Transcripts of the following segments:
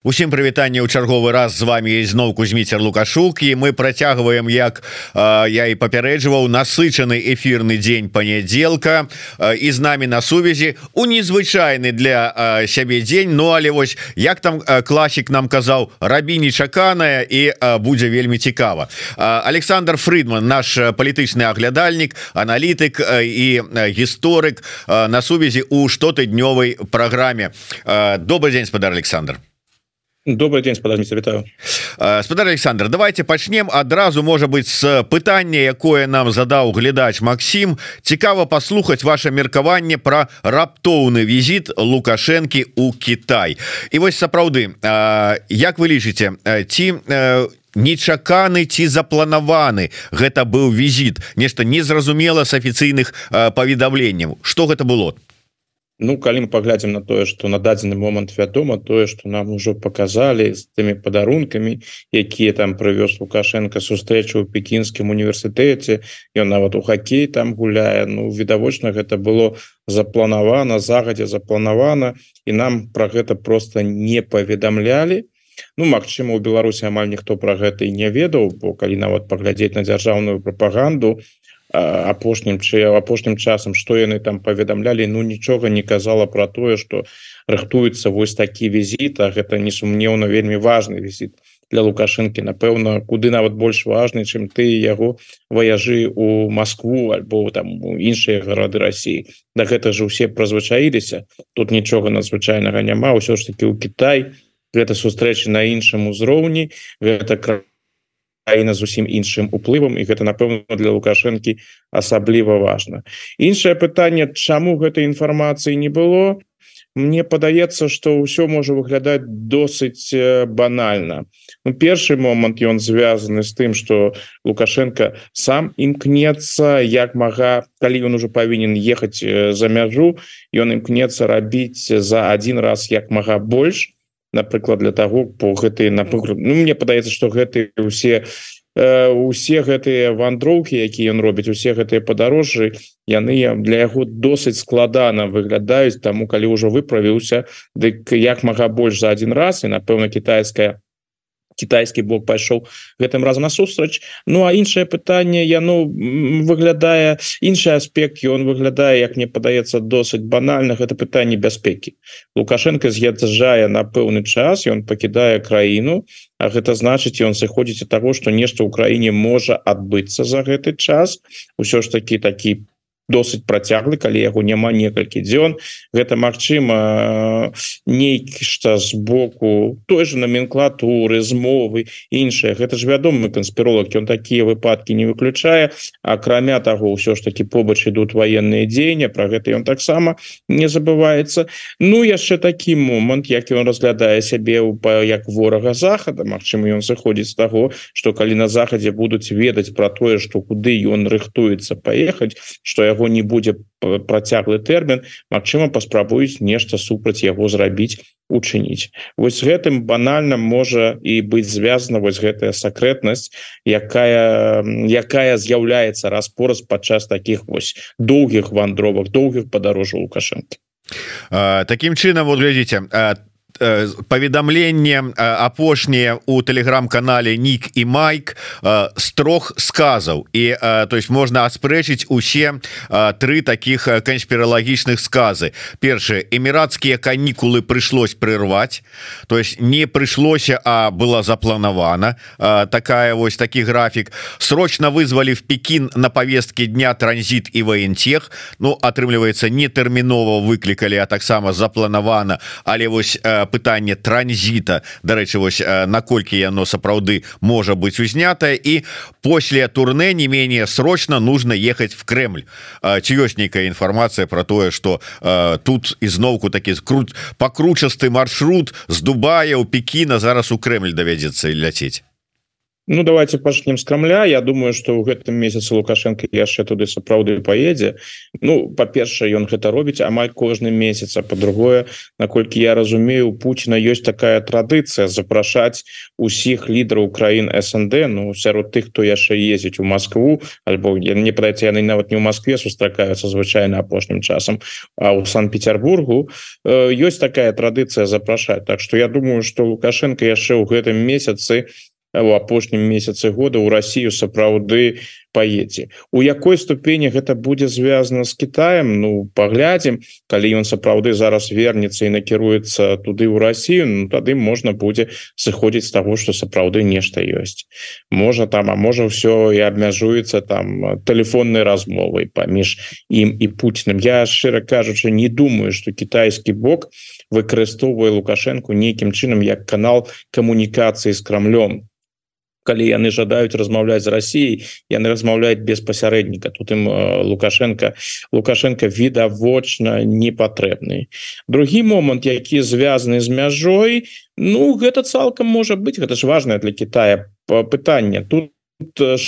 Усім прывітанне ў чарговы раз з вами зноў кузьміцер лукашук. І мы працягваем як э, я і папярэджваў насычаны эфірны дзень панядзелка. Э, і з намі на сувязі у незвычайны для э, сябе дзень. Ну але вось як там э, класік нам казаў рабі нечаканая і э, будзе вельмі цікава э, Александр Фридман наш палітычны аглядальнік аналітык э, і э, гісторык э, на сувязі у штотыднёвай праграме. Э, добрый дзень спадар Александр добрый день спадар вітаю спадар Александр давайте пачнем адразу можа быть с пытання якое нам задаў глядач Макссім цікава паслухаць ваше меркаванне про раптоўны візіт лукашэнкі у Кітай. І вось сапраўды Як вы лічыце ці нечаканы ці запланаваны гэта быў візіт? Нешта незразумела с афіцыйных паведамленняў. Что гэта было Ну калі мы паглядзім на тое что на дадзены момант вядома тое что нам ужо показалі з тымі падарункамі якія там прывёз лукашенко сустрэчу ў пекінскім універсітэце ён нават у хоккей там гуляе Ну відавочна гэта было запланавана загадзя запланавана і нам про гэта просто не паведамлялі Ну Мачыма у Беларусі амаль ніхто про гэта і не ведаў бо калі нават паглядзець на дзяржаўную прапаганду то апошнім чы апошнім часам что яны там паведамлялі Ну нічога не казала про тое что рыхтуецца вось такі візіт А гэта несумнеўна вельмі важный візіт для лукашэнкі. Напэўна куды нават больш важный чым ты яго ваяжы у Москву альбо там іншыя гарады России да гэта же усе празвычаіліся тут нічога надзвычайнага няма. Ўсё ж таки у Кітай. Гэта сустрэчы на іншым узроўні. Гэта край краіна зусім іншым уплывам і гэта напэўна для лукашэнкі асабліва важно іншае пытанне чаму гэтай інфармацыі не было? Мне падаецца что ўсё можа выглядаць досыць банальна. Ну, першы момант ён звязаны з тым что лукашенко сам імкнецца як мага калі ён уже павінен ехаць за мяжу ён імкнецца рабіць за один раз як мага больш напрыклад для того по гэтай напрыклад Ну мне падаецца что гэты усе усе гэтыя вандроўкі якія ён робіць усе гэтыя падарожжы яны для яго досыць складана выглядаюць таму калі ўжо выправіўся дык як мага больш за один раз і напэўна кітайская китайский бок пайшоў гэтым разам насустрач Ну а іншае пытанне яно выглядае іншы аспект ён выглядае як мне падаецца досыць банальна гэта пытанне бяспекі лукашенко з'язджае на пэўны час ён пакідае краіну А гэта значыць ён сыходзіць ад таго што нешта ў краіне можа адбыцца за гэты час. Усё ж такі такі досыць працяглы калі яго няма некалькі дзён. Гэта Мачыма нейкішта з боку той же номенклатуры змовы іншыя гэта ж вядомы канспіролог ён такія выпадки не выключае. Акрамя того ўсё ж таки побач ідут военные дзеяння про гэта ён таксама не забываецца. Ну яшчэ такі момант як ён разглядае сябе у як ворага захада. Мачыма ён заходзіць з таго что калі на захадзе будуць ведаць про тое что куды ён рыхтуецца паехаць что яго яго не будзе працяглы тэрмін Мачыма паспрабуюць нешта супраць яго зрабіць учыніць. Вось гэтым банальна можа і быць звязана вось гэтая сакрэтнасць якая якая з'яўляецца распораз падчас таких вось доўгіх вандровак доўгіх падарожжаў лукашэнкі. Такім чынам вот глядзіце паведамленне э, апошняе у телеграм-канале Нік і Майк з э, трох сказаў і то есть можна аспрэчыць усе тры таких канспіралагічных сказы. Першые эміратскія канікулы прыйшлось прырваць то есть не прыйшлося а была запланавана такая вось такі графік срочно вызвали в Пекін на повестке дня транзит і воентех Ну атрымліваецца не тэрмінова выклікалі а таксама запланавана але вось пытанне транзіта. Дарэчы вось наколькі яно сапраўды можа быть узнятае. І после турне не менее срочно нужно ехать в Кремль. Ці ёсць нейкая інфармацыя про тое что тут ізноўку такі крут пакручасты маршрут з Дубая у Пекіна зараз у Кремль давядзецца ляцець Ну давайте пачнем с крамля. Я думаю что ў гэтым месяце лукашенко яшчэ туды сапраўды поедзе Ну па-першае ён гэта робіць амаль кожны месяц а по-другое наколькі я разумею Пуціна ёсць такая традыцыя запрашаць усіх лідараў краін СНД Ну сярод тых хто яшчэ ездзіць у Москву альбо не праце яны нават не ў Москве сустракаюцца звычайна апошнім часам а у санкт-петербургу ёсць такая традыцыя запрашаць. Так что я думаю что лукашенко яшчэ ў гэтым месяцы у у апошнім месяцы года у Россию сапраўды паедзе. У якой ступені гэта будзе звязано с Китаем Ну паглядзім. Калі ён сапраўды зараз вернется і накіруецца туды ў Россию ну, тады можна будзе сыходзіць з того что сапраўды нешта ёсць. Можа там а можа все і абмяжуецца там телефонной размовай паміж ім і Путиным я шчыра кажучы не думаю что китайскі бок выкарыстоўвае лукашенко нейкім чынам як канал камунікацыі з крамлем калі яны жадаюць размаўляць з Росіяй яны размаўляюць без пасярэдніка. Тут ім лукашенко лукашенко відавочна не патрэбны другі момант які звязаны з мяжой Ну гэта цалкам можа быть гэта ж важное для Китая пытанне. Тут что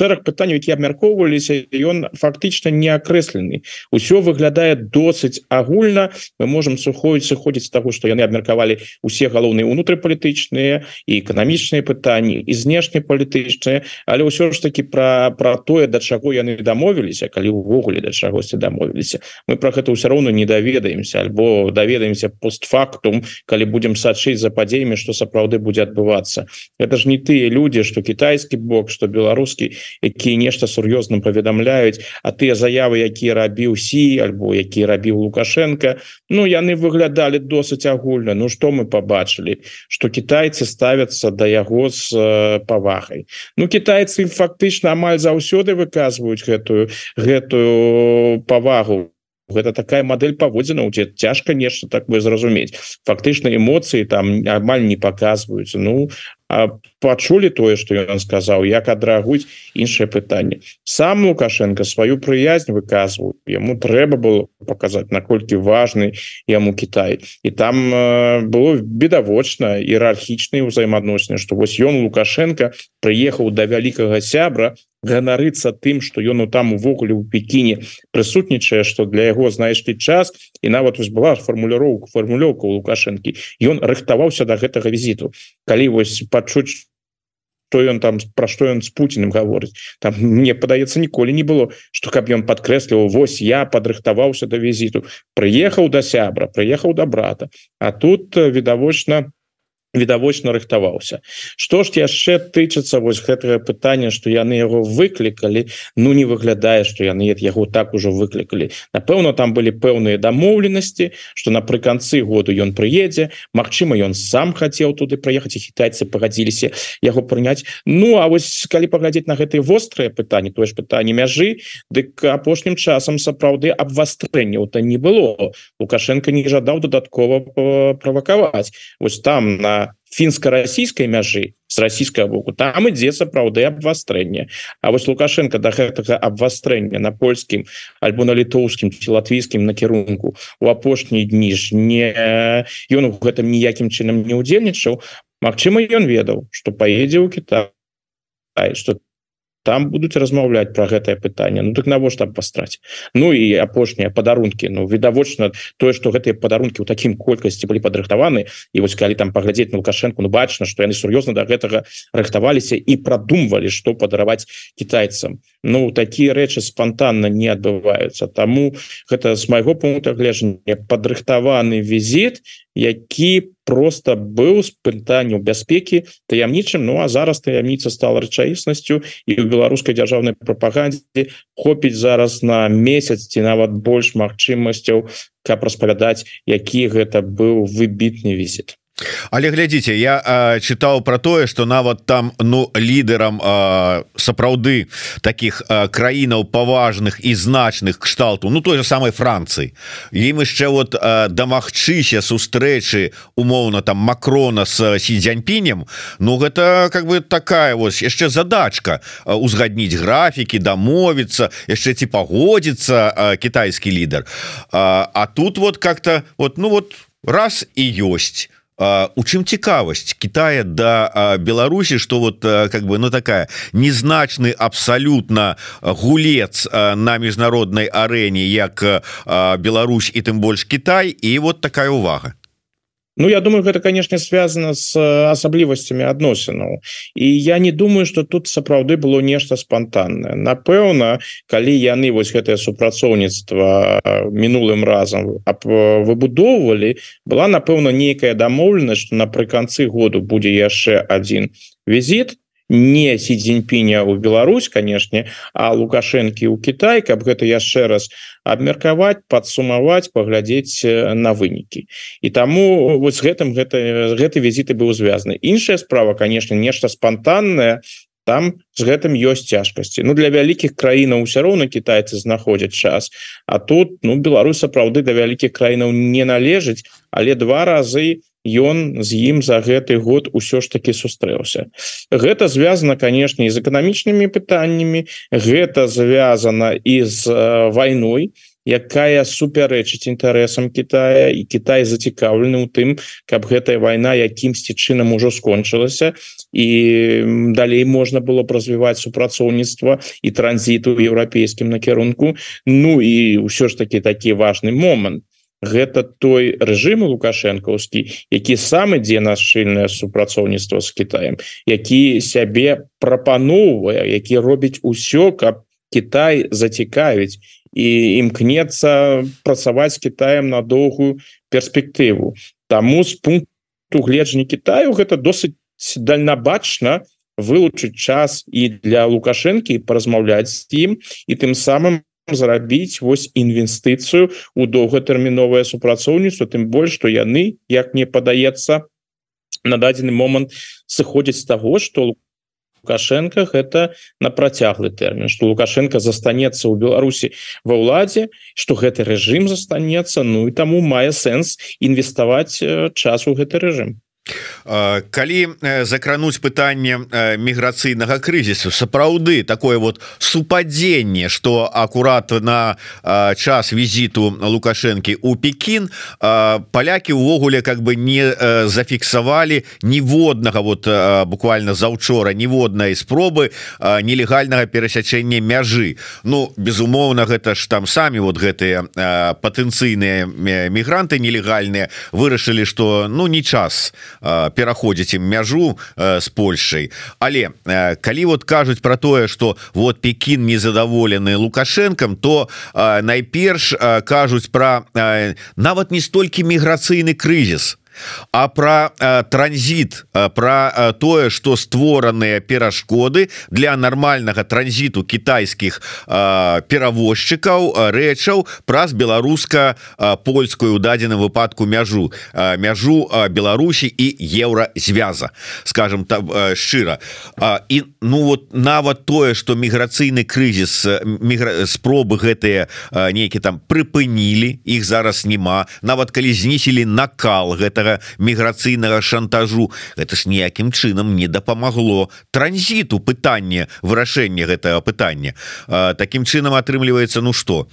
шэраг пытанняў які абмяркоўваліся ён фактычна не акрэслены. Усё выглядае досыць агульна. Мы можем сухой сыходзіць з таго што яны абмеркавалі усе галоўныя унутрыпалітычныя і эканамічныя пытанні і знешнепалітычныя. Але ўсё ж таки про про тое да чаго яны дамовіліся калі увогуле да чагосьці дамовіліся. Мы про гэта ўсё роўна не даведаемся альбо даведаемся постфактум калі будемм сачыць за падзеямі что сапраўды будзе адбывацца. Это ж не тыя люди что китайскі бок что беларускі якія нешта сур'ёзна паведамляюць а тыя заявы якія рабіў сі альбо які рабіў лукашенко Ну яны выглядалі досыць агульна. Ну что мы побачылі что китайцы ставятся до да яго з э, павагай. Ну китайцы фактычна амаль заўсёды выказваюць гэтую гэтую павагу гэта такая модель паводзіна у тебя цяжка нешта такое зразумець. Фактычна эмоцыі там амаль не показваюцца Ну пачулі тое что ён сказаў як адрагуць іншае пытанне. Сам лукашенко сваю прыязнь выказваў. Яму трэба было показать наколькі важны яму Кітай. І там э, было бедавочна іерархічныя ўзаемаадносіны что вось ён лукашенко прыехаў да вялікага сябра ганарыцца тым что ён ну там увогуле у Пекіне прысутнічае что для яго знайшлі час. І нават вось была формуліроўка формулёўка у лукашэнкі. Ён рыхтаваўся до да гэтага візіту. Калі вось пачуць то ён там про што ён с Путиным гаворыць там мне падаецца ніколі не было что каб ён подкрэсліваў Вось я падрыхтаваўся до візіту прыехаў до сябра прыехаў до брата а тут відавочна у відавочна рыхтаваўся. Что ж яшчэ тычыцца вось гэтага пытання что яны яго выклікалі? Ну не выглядае что яны яго так ужо выклікалі. Напэўна там былі пэўныя дамоўленасці что напрыканцы году ён прыедзе. Мачыма ён сам хацеў туды праехаць і кітайцы пагадзіліся яго прыняць. Ну а вось калі паглядзець на гэтые вострыя пытанні тое ж пытанне мяжы дык апошнім часам сапраўды абвастрэнняў то не было. Лукашенко не жадаў дадаткова правакаваць. Вось там на фінска-расійскай мяжы з расійскага боку там ідзе сапраўды абвастрэнне А вось лукашенко да гэтага абвастрэння на польскім альбо на літоўскім латвійскім накірунку у апошнія дні ж не ён у гэтым ніякім чынам не удзельнічаў Магчыма ён ведаў что поедзе ў Кіта что там будуць размаўляць про гэтае пытанне Ну так навошта пастраць Ну і апошнія падарункі Ну відавочна тое что гэтыя падарункі ў такім колькасці былі падрыхтаваны і вось калі там паглядзець на лукашенко Ну бачна что яны сур'ёзна до гэтага рыхтаваліся і прадумвалі что падараваць кітайцам Ну такія рэчы спонтанна не адбываюцца. Таму гэта з майго пункта гледжання падрыхтаваны візіт які просто быў з пытанняў бяспекі таямнічым. Ну а зараз таямніца стала рэчаіснасцю і у беларускай дзяржаўнай прапагандзе хопіць зараз на месяц ці нават больш магчымасцяў каб распавядаць які гэта быў выбітны візіт але глядзіце я чытаў про тое что нават там ну лідарам сапраўды таких краінаў паважных і значных кшталту ну той же самой Францыі ім яшчэ вот дамагчыся сустрэчы умоўна там макрона с сидзяньпінем Ну гэта как бы такая вось яшчэ задачка узгадніць графікі дамовіцца яшчэ ці пагодзіцца кітайскі лідар. А, а тут вот как-то вот ну вот раз і ёсць у чым цікавасць Китая да Беларусі что вот как бы ну такая незначны абсолютно гулец на міжнароднай арэне як Беларусь і тым больш Китай і вот такая увага Ну я думаю гэта конечно связано с асаблівасцямі адносінаў і я не думаю что тут сапраўды было нешта спонтанное. Напэўна калі яны вось гэтае супрацоўніцтва мінулым разам выбудоўвалі была напэўна нейкая дамоўленасць что напрыканцы году будзе яшчэ один візит не си дзеньпіня у Беларусь канешне а лукашэнкі у Кітай каб гэта яшчэ раз абмеркаваць падсумаваць паглядзець на вынікі і таму вось гэтым гэта гэты візіты быў звязаны іншая справа конечно нешта спонтанное там з гэтым ёсць цяжкасці Ну для вялікіх краінаў усё роўна китайцы знаходзяць час а тут ну Беларусь сапраўды да вялікіх краінаў не належыць але два разы у ён з ім за гэты год усё ж таки сустрэўся. Гэта звязано конечно з эканамічнымі пытаннямі гэта звязано і з вайной якая супярэчыць інтарэсам Китая і Китай зацікаўлены ў тым каб гэтая вайна якімсьці чынам ужо скончылася і далей можна было б развіваць супрацоўніцтва і транзіту еўрапейскім накірунку. Ну і ўсё ж таки такі важный момант гэта той рэжым лукашэнкаўскі які сам ідзе на шчыльнае супрацоўніцтва з Китаем які сябе прапаноўвае які робіць усё каб Китай зацікавіць і імкнецца працаваць Китаем на доўгую перспектыву. Таму з пункту гледжання Китаю гэта досыць дальнабачна вылучыць час і для лукашэнкі паразмаўляць з ім і тым самым зрабіць вось інвестыцыю у доўгатэрміновае супрацоўніцтва тым больш што яны як мне падаецца на дадзены момант сыходзяць з таго што лукашенко гэта на працяглы тэрмін что лукашенко застанецца ў Беларусі ва ўладзе что гэты рэжым застанецца Ну і таму мае сэнс інвеставаць час у гэты рэжым калі закрануць пытанне міграцыйнага крызісу сапраўды такое вот супадзенне что акурат на час візіту лукашэнкі у Пекін палякі увогуле как бы не зафіксавалі ніводнага вот буквально заўчора ніводнай спробы нелегальнага перасячэння мяжы. Ну безумоўна гэта ж там самі вот гэтыя патэнцыйныя мігранты нелегальныя вырашылі что ну не час пераходзіць ім мяжу з Польшай але калі вот кажуць про тое что вот Пекін незадаволены лукашэнкам то найперш кажуць про нават не столькі міграцыйны крызіс а про э, транзит э, про э, тое что створаныя перашкоды для нормального транзиту китайских э, перавозчыкаў э, рэчаў праз беларуска э, польскую дадзеным выпадку мяжу э, мяжу э, Беларусі і еўразвяза скажем там э, шчыра. Э, і ну вот нават тое что міграцыйны крызіс мігра... спробы гэтыя э, нейкі там прыпынілі іх зараз няма. Нават калі знісілі накал гэтага гэтага міграцыйнага шантажу. Это ж ніякім чынам не дапамагло транзіту пытання вырашэння гэтага пытання. Такім чынам атрымліваецца ну что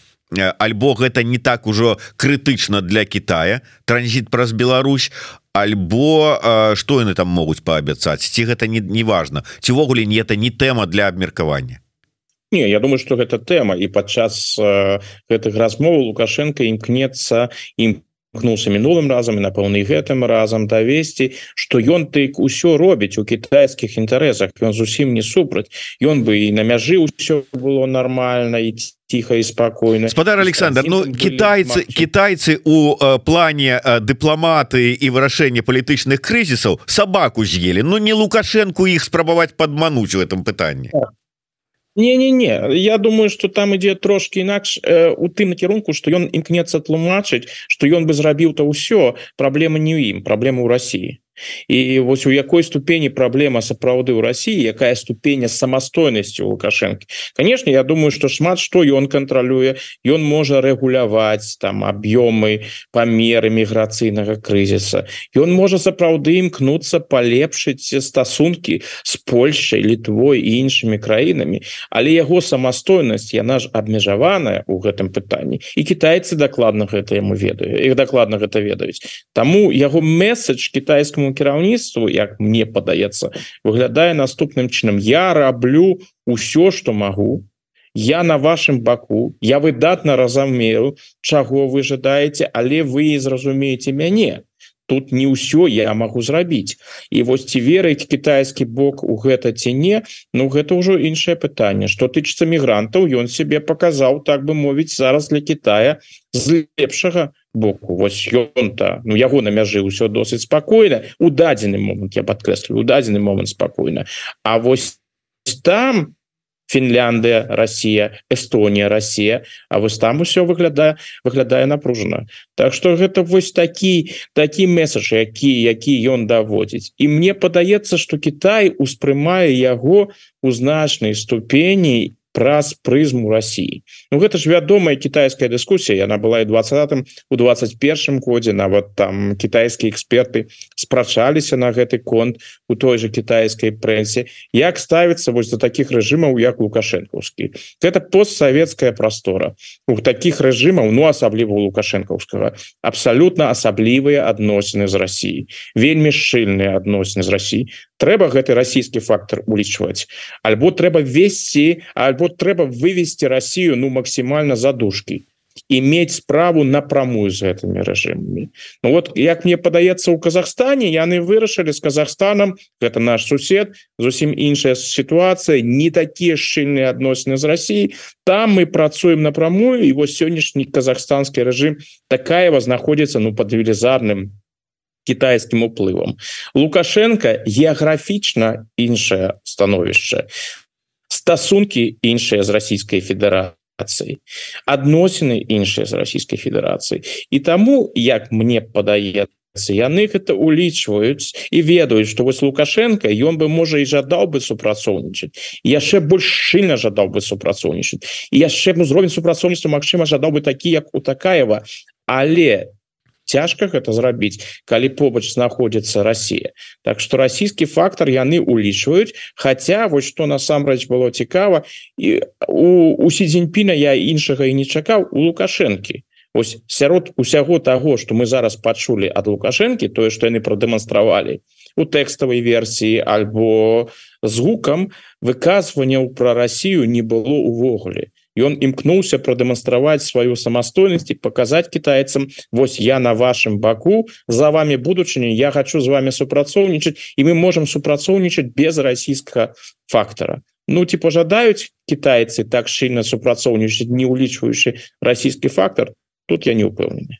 альбо гэта не так ужо крытычна для Китая транзит праз Беларусь альбо что яны там могуць паабяцаць ці гэта не неважно цівогуле не это не тэма для абмеркавання? Не, я думаю что гэта тэма і падчас э, гэтых размоў лукашенко імкнецца ім кнулся мінулым разам і напэўны гэтым разам давесці что ён тык усё робіць у китайскіх інтарэсах ён зусім не супраць ён бы і на мяжы ўсё было нормально і тихо і спокойно. Спадар Александр Ну китайцы китайцы у э, плане э, дыпламаты і вырашэння палітычных крызісаў собаку з'ели Ну не лукашенко іх спрабаваць падмануть у этом пытанні так не не не я думаю что там ідзе трошки інакш э, у тым накірунку что ён імкнецца тлумачыць что ён бы зрабіў то ўсё праблема не ў ім праблема ў Росіі і вось у якой ступені праблема сапраўды ў Росіі якая ступеня самастойнасці у лукашэнкі конечно я думаю что шмат что ён кантралюе ён можа рэгуляваць там аб'ёмы памеры міграцыйнага крызіса ён можа сапраўды імкнуцца палепшыць стасункі з Польшай літвой і іншымі краінамі але яго самастойнасць яна ж абмежаваная у гэтым пытанні і китайцы дакладна гэта яму ведаю іх дакладна гэта ведаюць Таму яго месседж китайскому нейкаму кіраўніцтву як мне падаецца выглядае наступным чынам. Я раблю ўсё что могу я на вашем баку. Я выдатна разумею чаго вы жадаеце але вы зразумееце мяне тут не ўсё я могу зрабіць. І вось ці верыць кітайскі бок у гэта ці не Ну гэта ўжо іншае пытанне. Что тычыцца мігрантаў ён себе показаў так бы мовіць зараз для Китая з лепшага боку. Вось ён-то ну яго на мяжы ўсё досыць спакойна. У дадзены момант я подкрэслю у дадзены момант спакойна. А вось там Фінляндыя Россия Эстонія Россия. А вось там усё выглядае выглядае напружана. Так что гэта вось такі такі месседж які які ён даводзіць. І мне падаецца что Китай успрымае яго у значнай ступені праз прызму Росіі Ну гэта ж вядомая китайская дыскусія яна была і 20 у 21 годзе нават там китайскія эксперты спрачаліся на гэты конт у той же китайскай прэнсе як ставіцца вось до таких рэжымаў як лукашэнкаўскі. Это постсавецкая прастора. У таких рэжымаў ну асабліва у лукашэнкаўскага абсалютна асаблівыя адносіны з Росіі вельмі шчыльныя адносіны з Росіі трэба гэты расійскі фактор улічваць. Альбо трэба весці альбо трэба вывести Россию ну максимально задушки иметь справу напрамую з гэтымі рэжымамі. Ну вот як мне падаецца у Казахстане яны вырашылі з Казахстанам это наш сусед зусім іншая сітуацыя не такія шчыльныя адносіны з Россией там мы працуем напрамую і вось сённяшні казахстанскі рэжым такая вас знаходзіцца ну под велізарным китайскім уплывам лукашенко геаграфічна іншае становішча стасункі іншыя з расійскай федэрацыі адносіны іншыя з расійскай федэрацыі і таму як мне падаецца яны гэта улічваюць і ведаюць что вось лукашенко ён бы можа і жадаў бы супрацоўнічаць. Яшчэ больш шчыльна жадаў бы супрацоўнічаць. Яшчэ узровень супрацоўніцтва Мачыма жадаў бы такі як у такаева. Але цяжка гэта зрабіць калі побач знаходзіцца Россия. Так что расійскі фактор яны улічваюць Хаця вось что насамрэч было цікава і у, у сидзеньпіна я іншага і не чакаў у лукашэнкі. Ось сярод усяго того что мы зараз пачулі ад лукашэнкі тое что яны прадэманстравалі у тэкставай версіі альбо з гукам выказванняў про Россию не было увогуле ён імкнуўся прадэманстраваць сваю самастойнасць і показать китайцам Вось я на вашем баку за вами будучыню я хочу з вами супрацоўнічаць і мы можем супрацоўнічаць без расійскага фактора Ну ці пожадаюць китайцы так шчыльна супрацоўнічаць не улічваючы расійскі фактор тут я не упэўнены.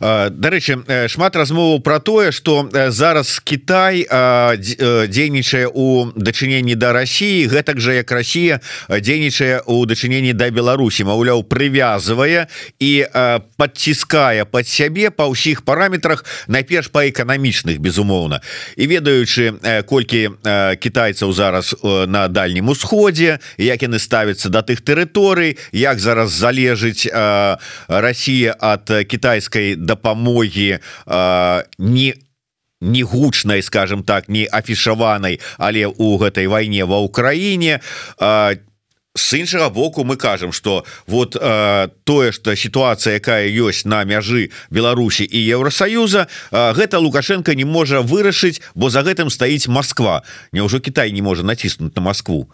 Дарэчы шмат размоваў про тое что зараз Китай дзейнічае у дачыненні да России гэтак жа як Россия дзейнічае у дачыненні да Беларусі. Маўляў прывязывае і подціскае под сябе па ўсіх параметрах найперш па эканамічных безумоўна. І ведаючы колькі китайцаў зараз на дальнім усходзе як яны ставяцца да тых тэрыторый як зараз залежыць Россия от китайской дапамоги э, не не гучнай скажем так не афішаванай але у гэтай вайне ва ўкраіне э, с іншага боку мы кажам что вот э, тое что сітуацыя якая ёсць на мяжы Беларусі і Еўросаюза э, гэта лукашенко не можа вырашыць бо за гэтым стаіць Москва Няўжо Кітай не можа націснуць на Москву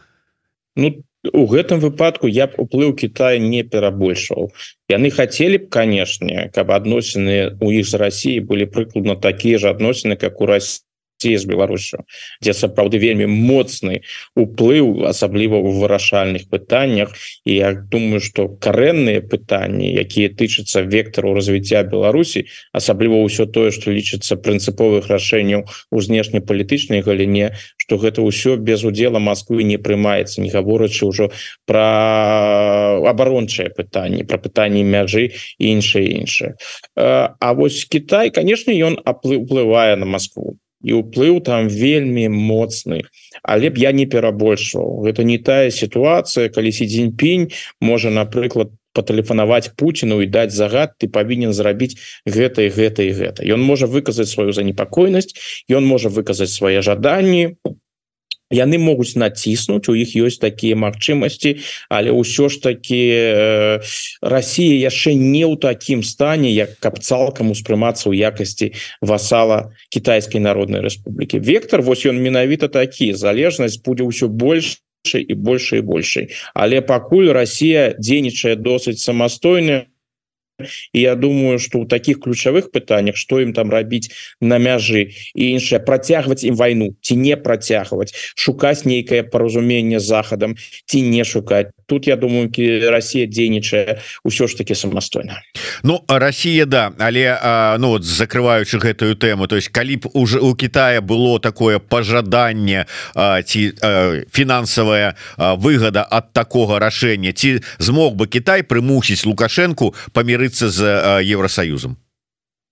Ну у гэтым выпадку я б уплыў Китая не перабольшваў. Яны хотели б канешне каб адносіны у іх з Россией былі прыкладна такія же адносіны как у России з Беларусю дзе сапраўды вельмі моцны уплыў асабліва ў вырашальных пытаннях і я думаю что карэнныя пытанні якія тычацца вектару развіцця Беларусі асабліва ўсё тое что лічыцца прынцыповых рашэнняў у знешнепалітычнай галіне что гэта ўсё без удзела Москвы не прымаецца не гаворачы ўжо про абарончыя пытанні про пытанні мяжы іншае іншае А вось Китай конечно ён уплывае на Москву і уплыў там вельмі моцны. Але б я не перабольшваў. Гэта не тая сітуацыя калі сі дзень-пень можа напрыклад патэлефанаваць Пуціну і даць загад ты павінен зрабіць гэта і гэта і гэта ён можа выказаць сваю занепакойнасць ён можа выказаць свае жаданні яны могуць націснуць у іх ёсць такія магчымасці але ўсё ж таки э, Росія яшчэ не ў такім стане як каб цалкам успрымацца ў якасці васала кітайскай народнай Рэспублікі. Вектор вось ён менавіта такі залежнасць будзе ўсё больш і больше і большей але пакуль Россия дзейнічае досыць самастойная і я думаю что у таких ключавых пытаннях что ім там рабіць на мяжы і іншае працягваць ім войну ці не працягваць шукаць нейкае паразуменне захадам ці не шукаць тут я думаю Россия дзейнічае ўсё ж таки самастойна Ну Россия да але а, ну вот закрываючы гэтую тэму то есть калі б уже у Китая было такое пожаданне ці фінансавая выгода от такого рашэння ці змог бы Китай прымусіць лукашенко памірыць памірыцца з Еўросаюзам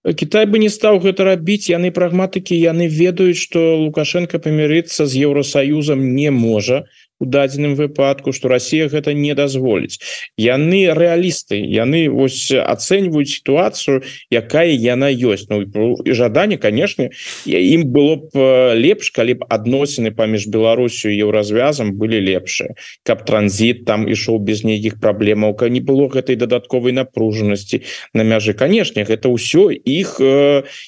Кітай бы не стаў гэта рабіць яны прагматыкі яны ведаюць што лукашенко памірыцца з Еўросаюзам не можа у дадзеным выпадку что Россия гэта не дазволіць. Яны рэалісты яны ось ацэньваюць сітуацыю якая яна ёсць. Ну і жаданне конечно ім было б э, лепш калі б адносіны паміж Беларусю еўразвязам былі лепшыя. Каб транзит там ішоў без нейкіх праблемаў ка не было гэтай дадатковай напружанасці на мяжы. Канешне гэта ўсё іх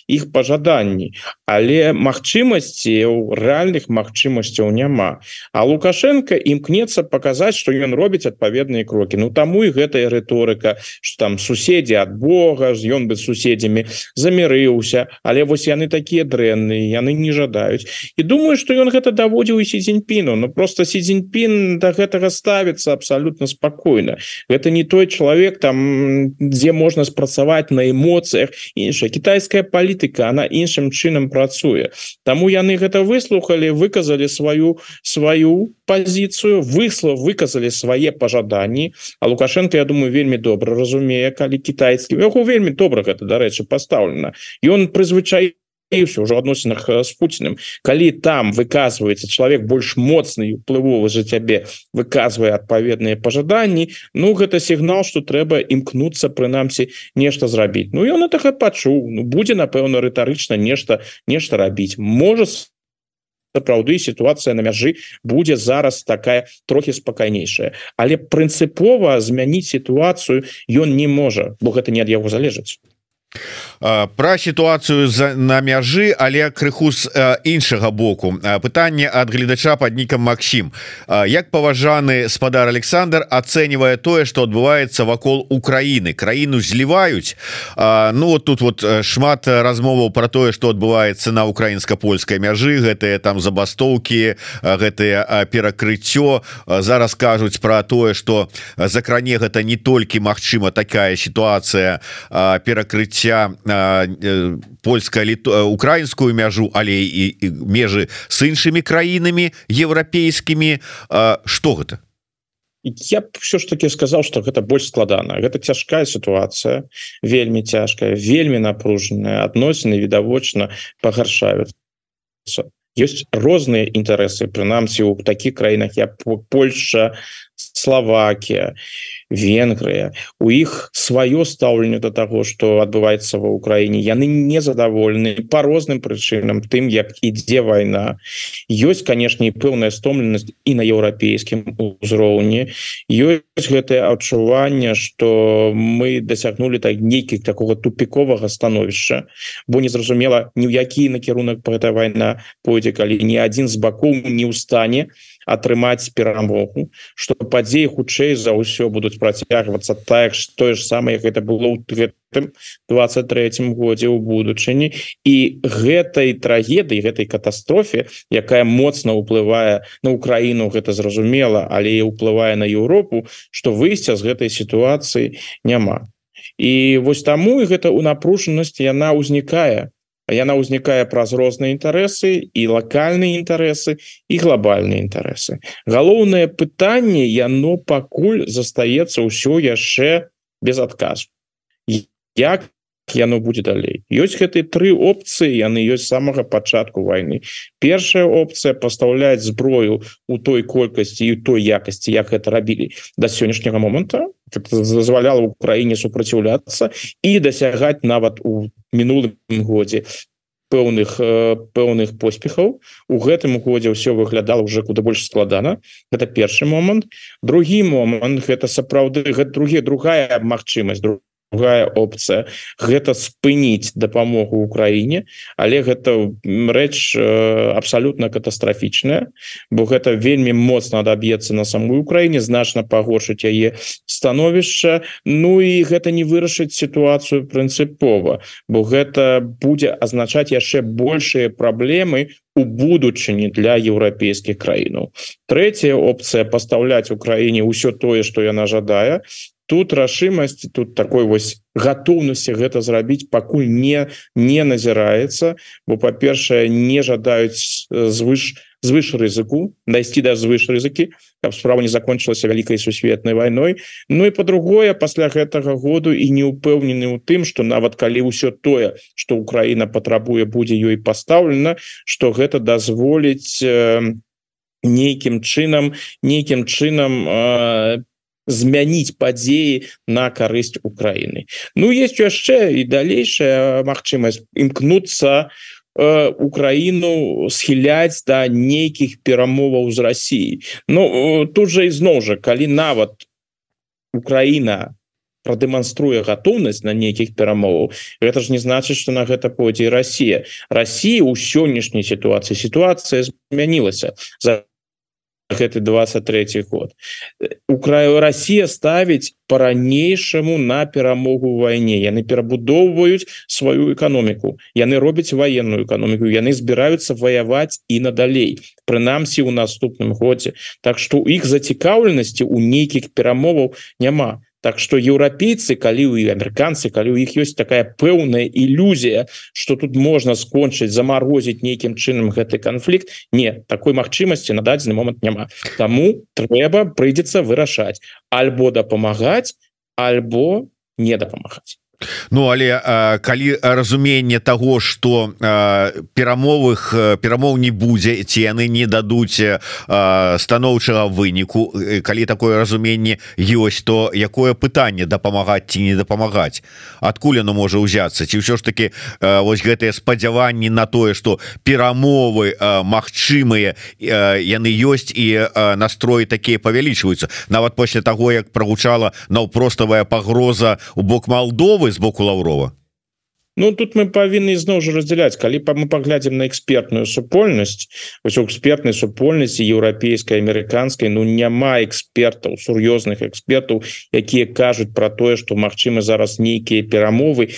іх э, пажаданні але магчымасці рэальных магчымасцяў няма. А лукашенко імкнецца показаць что ён робіць адпаведныя крокі. Ну таму і гэтая рыторыка что там суседзі ад Бога ён бы суседзямі замірыўся. Але вось яны такія дрэнныя яны не жадаюць. І думаю что ён гэта даводзіў і сі дзеньпіну Ну просто сі дзеньпін до гэтага ставіцца абсалютна спакойна. Гэта не той чалавек там дзе можна спрацаваць на эмоцыях. Іншая кітайская палітыка она іншым чынам працуе. Таму яны гэта выслухали выказалі сваю сваю позицию высло выказали свае пожаданні а лукашенко Я думаю вельмі добра разумее калі китайскі вельмі добра гэта дарэчы поставлена і он прызвычай все уже адносінах с Путиным. Калі там выказывается человек больш моцны уплывовы за цябе выказывая адпаведныя пожаданні Ну гэта сігнал что трэба імкнуться прынамсі нешта зрабіць. Ну ён это пачуў. Ну, будзе напэўна рытарычна нешта нешта рабіць. Может сапраўды сітуацыя на мяжы будзе зараз такая трохі спакайнейшая. Але прынцыпова змяніць сітуацыю ён не можа бо гэта не ад яго залежыць про сітуацыю за на мяжы але крыху з іншага боку. Пытанне ад гледача под нікам Макссім як паважаны спадар Александр ацэньвае тое что адбываецца вакол Украіны? Краіну зліваюць? Ну вот тут вот шмат размоваў про тое что адбываецца на украінска-польскай мяжы гэтыя там забастоўкі гэтые перакрыццё. Зараз кажуць про тое что закране гэта не толькі Мачыма такая сітуацыя перакрыцця Э, польска э, украінскую мяжу але і, і межы с іншымі краінамі еўрапейскімі что гэта я все ж таки сказал что гэта больш складана гэта цяжкая сітуацыя вельмі цяжкая вельмі напружаная адносіны відавочна пагаршаюцца ёсць розныя інтарэсы прынамсі у таких краінах я Польша Словакія Венгрыя у іх сваё стаўленне до таго что адбываецца ва ўкраіне яны не задаволены по розным прычынам тым як ідзе вайна ёсць канешне пэўная стомленасць і на еўрапейскім узроўні ёсць гэтае адчуванне что мы дасягнули так нейкіх такого тупіковага становішча бо незразумела ні ў які накірунак по эта вайна пойдзе калі ні адзін з бакоў не ў стане атрымаць перамогу что падзеі хутчэй за ўсё будуць працягвацца так тое ж самае гэта было гэтым 23 годзе ў будучыні. І гэтай трагедыі гэтай катастрофе якая моцна ўплывае на Украіну гэта зразумела але ўплывае на Еўропу что выйсця з гэтай сітуацыі няма. І вось таму і гэта у напружанасці яна ўзнікае яна ўзнікае праз розныя інтарэсы і лакальныя інтарэсы і глобальныя інтарэсы галоўнае пытанне яно пакуль застаецца ўсё яшчэ без адказу як яно будзе далей? Ёсць гэтые тры опцыі яны ёсць самага пачатку войны першая опцыя пастаўляць зброю у той колькасці і той якасці як это рабілі. До сённяшняга моманта зазваляла Украіне супраціўляцца і дасягаць нават у мінулым годзе пэўных пэўных поспехаў. У гэтым годзе ўсё выглядала уже куда больш складана. Это першы момант. Другі момант гэта сапраўды гэта другі другая магчымасць друг другая опцыя гэта спыніць дапамогу Украіне але гэта рэч абсалютна катастрафічная бо гэта вельмі моцна даб'ецца на самой Украіне значна пагоршыць яе становішча. Ну і гэта не вырашыць сітуацыю прынцыпова бо гэта будзе азначаць яшчэ большыя праблемы у будучыні для еўрапейскіх краінаў. Трэцяя опцыя пастаўляць Украіне ўсё тое што яна жадае тут рашымасць тут такой вось готовнасці гэта зрабіць пакуль не не назіраецца бо па-першае не жадаюць звыш звыш рызыку дайсці да звыш рызыкі каб справа не закончылася вялікай сусветнай вайной. Ну і по-другое пасля гэтага году і не упэўнены ў тым что нават калі ўсё тое что Украіна патрабуе будзе ёй пастаўлена что гэта дазволіць э, нейкім чынам нейкім чынам по э, змяніць падзеі на карысць Украіны. Ну есть яшчэ і далейшая магчымасць імкнуцца э, Украіну схіляць да нейкіх перамоваў з Росіі Ну тут жа ізноў жа калі нават Украіна продемонструе готовнасць на нейкіх перамоваў это ж не значыць что на гэта пойдзе Россия Россия у сённяшняй сітуацыі сітуацыя змянілася. За гэты 23 год. У краю Россия ставіць по-ранейшаму на перамогу войне. Яны перабудоўваюць сваю эканоміку яны робяць военную эканоміку яны збіраюцца ваяваць і надалей прынамсі у наступным годзе Так что у іх зацікаўленасці у нейкіх перамоваў няма Так что еўрапейцы калі у амерыканцы калі у іх ёсць такая пэўная ілюзія что тут можна скончыць замарозіць нейкім чынам гэты канфлікт не такой магчымасці на дадзены момант няма Таму трэба прыйдзецца вырашаць альбо дапамагаць альбо не дапамагаць Ну але а, калі разуменне того что перамовых перамоў не будзе ці яны не дадуць станоўчага выніку калі такое разуменне ёсць то якое пытанне дапамагаць ці не дапамагаць? Адкуль оно можа ўзяцца? Ці ўсё ж таки вось гэтыя спадзяванні на тое что перамовы магчымыя яны ёсць і настроі такія павялічваюцца. Нават пасля того як прогучала наўпроставая пагроза у бок Малдовы з боку Лаўрова Ну тут мы павінны зноў жа раздзяляць калі па мы паглядзім на экспертную супольнасць вось у экспертнай супольнасці еўрапейскай амерыканскай Ну няма экспертаў сур'ёзных экспертаў якія кажуць про тое что магчымы зараз нейкія перамовы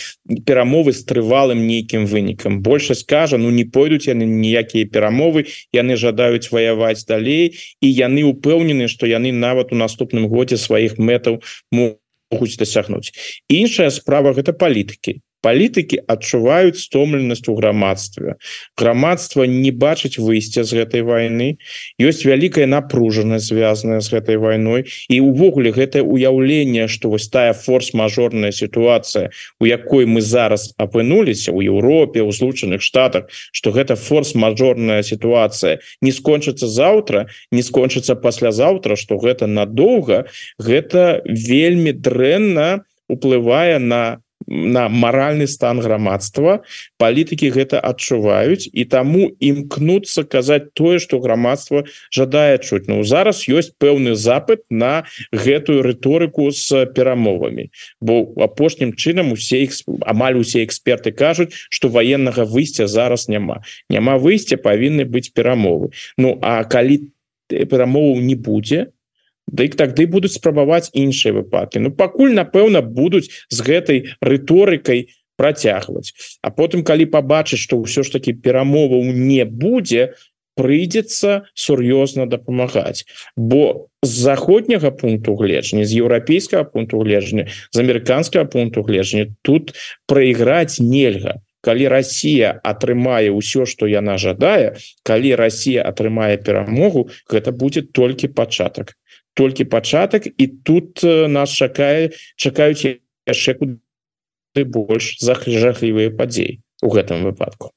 перамовы з трывалым нейкім вынікам. Большасць кажа Ну не пойдуць яны ніякія перамовы яны жадаюць ваяваць далей і яны упэўнены что яны нават у наступным годзе сваіх мэтаў могуць могуць дасягнуць іншая справа гэта палітыкі палітыкі адчуваюць стомленасць у грамадстве. Грамадства не бачыць выйсця з гэтай войны ёсць вялікая напружанасць звязаная з гэтай войной і увогуле гэтае уяўленне что вось тая форс-мажорная сітуацыя у якой мы зараз апынуліся у Еўропе у злучаных штатах что гэта форс-мажорная сітуацыя не скончыцца заўтра не скончыцца паслязаўтра что гэта надоўга гэта вельмі дрэнна уплывае на на маральны стан грамадства палітыкі гэта адчуваюць і таму імкнуцца казаць тое что грамадства жадае чуць. Ну зараз ёсць пэўны запыт на гэтую рыторыку с перамовамі бо апошнім чынам усе іх амаль усе эксперты кажуць что военнага выйсця зараз няма. Няма выйсця павінны быць перамовы. Ну а калі перамову не будзе то Дык тады будуць спрабаваць іншыя выпадкі Ну пакуль напэўна будуць з гэтай рыторыкай працягваць. А потым калі пабачыць што ўсё ж таки перамоваў не будзе прыйдзецца сур'ёзна дапамагаць. Бо з заходняга пункту гледжання з еўрапейскага пункту гледжання з амерыканскага пункту гледжання тут прайграць нельга. Калі Росія атрымае ўсё что яна жадае калі Росія атрымае перамогу гэта будзе толькі пачатак толькі пачатак і тут нас чакае чакаюць яшчэ куды больш захлежахлівыя падзеі у гэтым выпадку.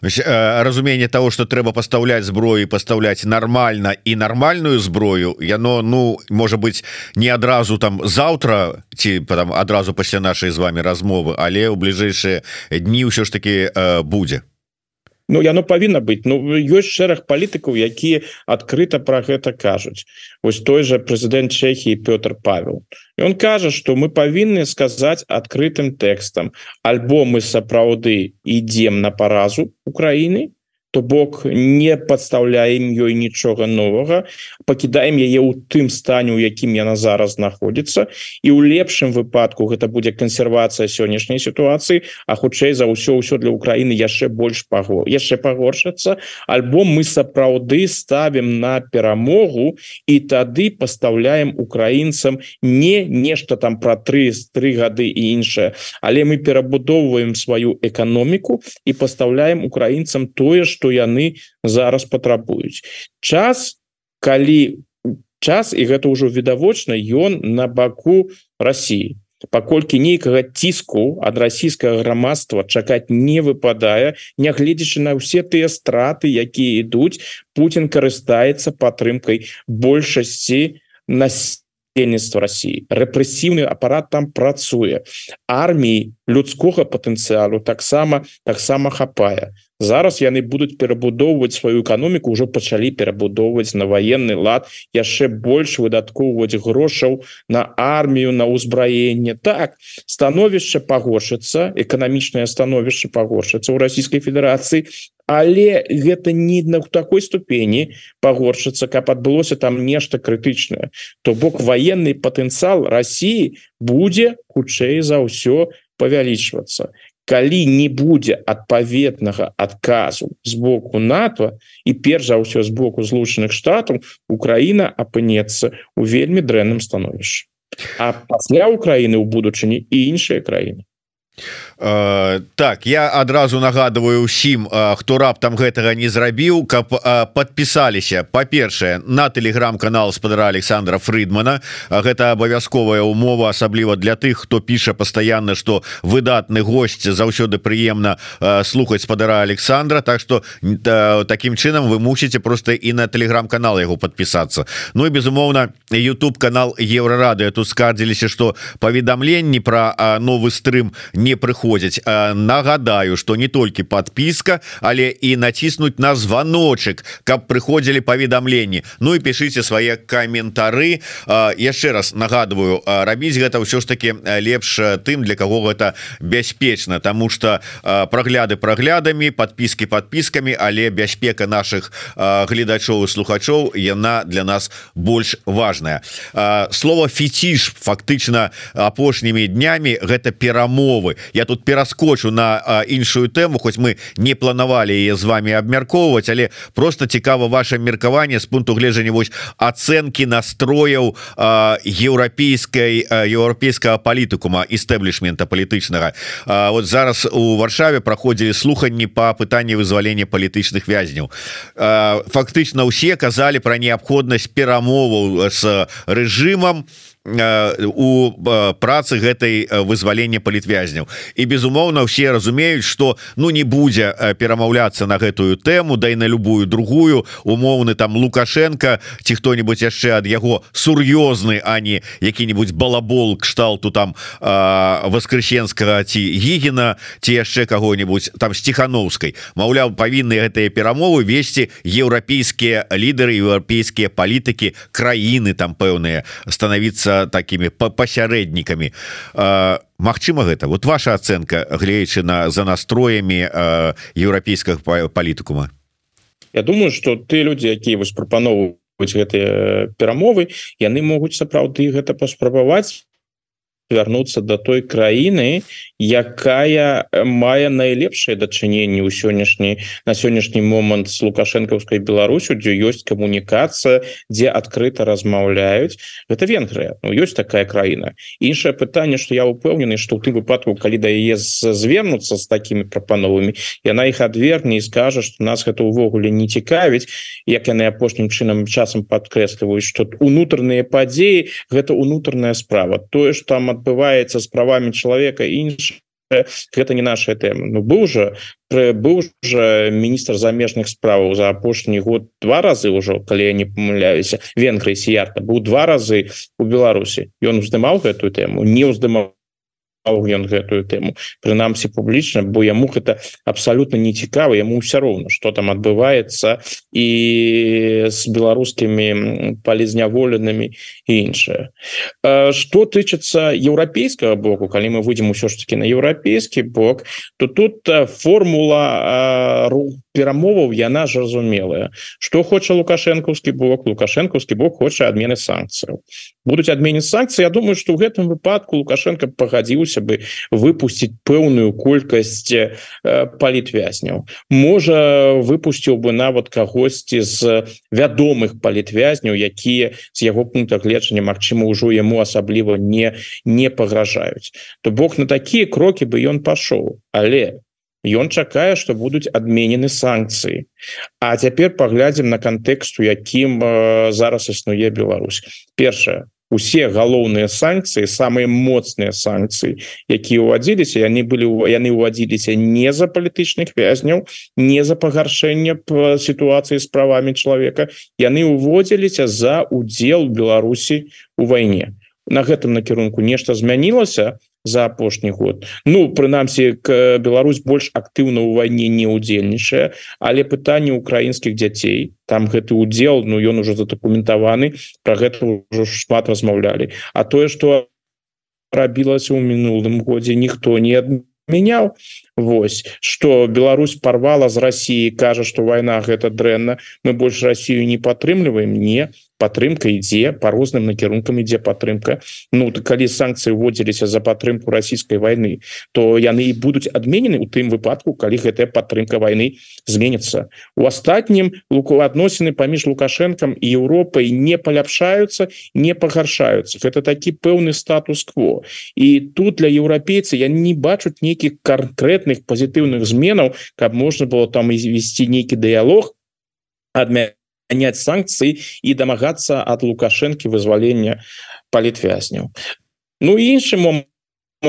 Разуменне того что трэба пастаўляць зброю пастаўляць нормально і нормальную зброю яно ну может быть не адразу там завтра ці потом адразу пасля нашай з вами размовы але ў бліжэйшыя дні ўсё ж таки будзе Ну яно павінна быць Ну ёсць шэраг палітыкаў якія адкрыта про гэта кажуць ось той же прэзідэнт Чехії Пётр Павел. Он кажа что мы павінны сказаць адкрытым тэкстам альбо мы сапраўды ідзем на паразу Украіны то бок не подставляем ёй нічога новага пакідаем яе ў тым стане у якім яна зараз знаходіцца і ў лепшым выпадку гэта будзе кансервацыя сённяшняй сітуацыі а хутчэй за ўсё ўсё для Украіны яшчэ больш паго яшчэ пагоршацца альбо мы сапраўды ставім на перамогу і тады пастаўляем украінцам не нешта там про тры тры гады і іншае але мы перабудоўваем сваю эканоміку і пастаўляем украінцам тое что што яны зараз патрабуюць. Час калі час і гэта ўжо відавочна ён на баку Росіі паколькі нейкага ціску ад расійскага грамадства чакаць не выпадае нягледзячы на ўсе тыя страты якія ідуць Путін карыстаецца падтрымкай большасці насельніцтва Росіі рэпрэсіўны апарат там працуе. Арміі людскога патэнцыялу таксама таксама хапае зараз яны будуць перабудоўваць сваю эканоміку ўжо пачалі перабудоўваць на военны лад яшчэ больш выдаткоўваць грошаў на армію на ўзбраенне. Так становішча пагоршыцца эканамічнае становішча пагоршыцца ў расійскай федэрацыі але гэта не на такой ступені пагоршыцца каб адбылося там нешта крытычнае. То бок военный патэнцыял Росіі будзе хутчэй за ўсё павялічвацца калі не будзе адпаветнага адказу з боку НАТО і перш за ўсё з боку злучаных штатаў Украіна апынецца у вельмі дрэнным становішчы. А пасля Украіны ў будучыні і іншыя краіны Э, так я адразу нагадываю усім хто раптам гэтага не зрабіў каб подпісаліся па-першае на телеграм-канал спадара Александра Фридмана гэта абавязковая умова асабліва для тых хто піша постоянно что выдатны гость заўсёды прыемна слухаць спадара Александра. Так что таким чынам вы мусіце просто і на телеграм-канал яго подпісацца Ну і безумоўна YouTube канал еврорады тут скардзіліся что паведамленні про новы стрым не не прыходзяць нагадаю что не толькі подпіска але і націснуть на звоночек каб прыходзілі паведамленні Ну і пішыце свае каментары яшчэ раз нагадываю рабіць гэта ўсё ж таки лепш тым для кого гэта бяспечна. Тому что прагляды праглядамі подпіски подпіскамі але бяспека наших гледачоў і слухачоў яна для нас больш важная. Слово фетиш фактычна апошнімі днямі гэта перамовы. Я тут пераскочу на іншую тэму хоць мы не планавалі яе з вами абмяркоўваць але просто цікава ваше меркаванне з пункту гледжання вось ацэнкі настрояў еўрапейскай еўрапейскага палітыкума істэблішмента палітычнага. Вот зараз у варшаве праходзілі слуханні по пытанні вызвалення палітычных вязняў фактычна ўсе казалі про неабходнасць перамоваў с рэжымам у працы гэтай вызвалення палітвязняў. І безумоўна все разумеюць что ну не будзе перамаўляцца на гэтую тэму да і на любую другую. Умоўны там лукашенко ці хто-нибудь яшчэ ад яго сур'ёзны а не які-нибудь балабол кшталту там воскресенскага ці гігена ці яшчэ кого-нибудь там стихохановскай Маўляў павінны гэтыя перамовы весці еўрапейскія лідары еўрапейскія палітыкі краіны там пэўныя становіцца такими пасярэднікамі. Мачыма гэта? Вот ваша ацэнка глеючы на за настроямі еўрапейскага палітыкума? Я думаю что ты людзі якія вось прапаноўваюць гэтыя перамовы яны могуць сапраўды гэта паспрабаваць вярнуцца до той краіны якая мае найлепшае дачыненне ў сённяшні на сённяшні момант с лукашэнкаўскай Беларусю дзе ёсць камунікацыя дзе адкрыта размаўляюць гэта Венгрыя. Ну ёсць такая краіна. Іншае пытанне что я упэўнены что ты выпадку калі да яе звернуцца з такими прапановамі яна іх адверне і скажа что нас гэта увогуле не цікавіць як яны апошнім чынам часам подкрэсліваюць что унутраныя падзеі гэта унутраная справа. Тое что там адбываецца з правамі чалавека інша гэта не наша тэма Ну быў уже быў уже міністр замежных справаў за апошні год два разы ўжо калі я не памыляюся венгры сіярта быў два разы у Беларусі ён уздымаў гэтую тэму не ўздымаў ён гэтую тэму прынамсі публічна бо яму гэта абсалютна не цікава яму ўсё роўна что там адбываецца і з беларускімі палізняволенымі і іншае что тычыцца еўрапейскага боку калі мы выйдзем усё ж таки на еўрапейскі бок то тут формула рух перамоваў яна ж разумелая что хоча лукашэнкаўскі бок. Лукашэнкаўскі бок хоча адмены санкцыяў. Будуць адмене санкцыі Я думаю что ў гэтым выпадку лукашенко пагадзіўся бы выпусціць пэўную колькасць палітвязняў. Можа выпусціў бы нават кагосьці з вядомых палітвязняў якія з яго пункта гледжання Мачыма ўжо яму асабліва не не пагражаюць. То бок на такія крокі бы ён пашоў. Але ён чакае что будуць адменены санкцыі. А цяпер паглядзім на кантэксту якім э, зараз існуе Беларусь. Першае. Усе галоўныя санкцыі самыя моцныя санкцыі якія ўвадзіліся яны былі яны ўвадзіліся не за палітычных вязняў не за пагаршэнне сітуацыі з правамі чалавека. Яны ўводзіліся за удзел Беларусі у вайне. На гэтым накірунку нешта змянілася за апошні год. Ну прынамсі к Беларусь больш актыўна ў вайне не удзельнічае але пытанне украінскіх дзяцей там гэты удзел Ну ён уже задакументаваны про гэта ўжо шмат размаўлялі. А тое что рабілася ў мінулым годзе ніхто не адменяў Вось что Беларусь порвала з Россией кажа что война гэта дрэнна мы больше Россию не падтрымліваем? Не. Падтрымка ідзе по розным накірункам ідзе падтрымка. Ну калі санкцыі вводзіліся за падтрымку расійскай войны то яны і будуць адменены у тым выпадку калі гэтая падтрымка войны зменится у астатнім луку адносіны паміж лукашэнкам і Еўропай не паляпшаюцца не пагаршаюцца. Это такі пэўны статус-кво. І тут для еўрапейцы я не бачуць нейкіх канкрэтных пазітыўных зменаў каб можна было там і весці нейкі дыялог адмя мяняць санкцыі і дамагацца ад лукашэнкі вызвалення палітвязняў Ну іншы момент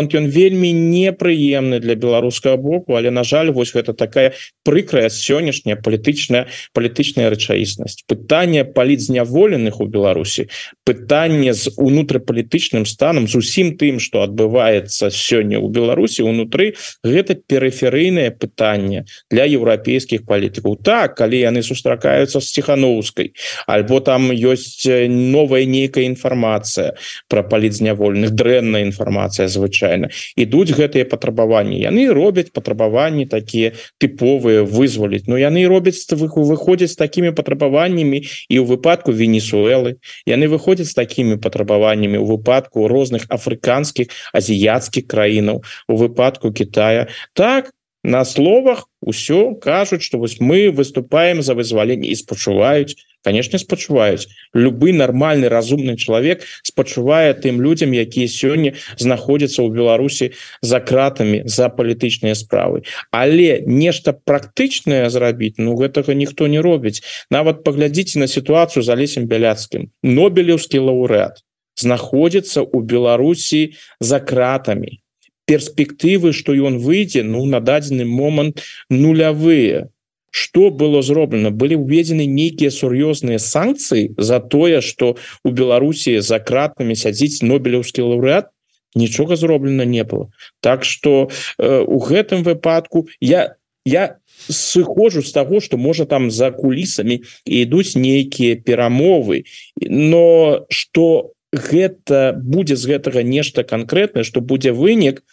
ён вельмі непрыемны для беларускага боку але на жаль вось гэта такая прыкрая сённяшняя палітычная палітычная рэчаіснасць. Пытанне палітзняволеных у Беларусі пытанне з унутрапалітычным станам зусім тым что адбываецца сёння у Беларусі унутры гэта перыферыйнае пытанне для еўрапейскіх палітыкаў. Так калі яны сустракаюцца з ціхановскай альбо там ёсць новая нейкая інфармацыя про палітзняволеных дрэнная інфармацыя звычайно звычайна ідуць гэтыя патрабаванні. Яны робяць патрабаванні такія тыповыя вызваліць. Но яны робяць выходзяць з такімі патрабаваннямі і ў выпадку венесуэлы. Яны выходзяць з такімі патрабаваннямі у выпадку розных афрыканскіх азіяцкіх краінаў у выпадку Китая так на словах усё кажуць что вось мы выступаем за вызваленне і спачуваюць конечно спачуваюць любы нармальны разумны чалавек спачувае тым людям якія сёння знаходзяцца ў Беларусі за кратамі за палітычныя справы. Але нешта практычнае зрабіць Ну гэтага ніхто не робіць. Нават паглядзіце на сітуацыю за лесем бяляцкім. Нобелеўскі лаўрэат знаходзіцца ў Беларусі за кратамі. Перспектывы что ён выйдзе ну на дадзены момант нулявыя что было зроблена были уведены нейкія сур'ёзныя санкцыі за тое что у Беларусі за кратнымі сядзіць нобелеўскі лаўрэат нічога зроблена не было. Так что э, у гэтым выпадку я я сыходжу з таго что можа там за кулісамі ідуць нейкія перамовы но что гэта будзе з гэтага нешта канкрэтнае что будзе вынік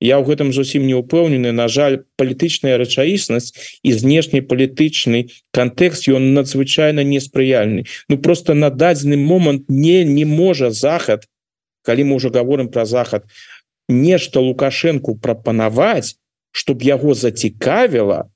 я ў гэтым зусім не упэўнены на жаль палітычная рэчаіснасць і знешні палітычны кантэкст ён надзвычайна неспрыяльны. Ну просто на дадзены момант не не можа захад калі мы уже говорим про захад нешта лукашенко прапанаваць чтоб яго зацікавіла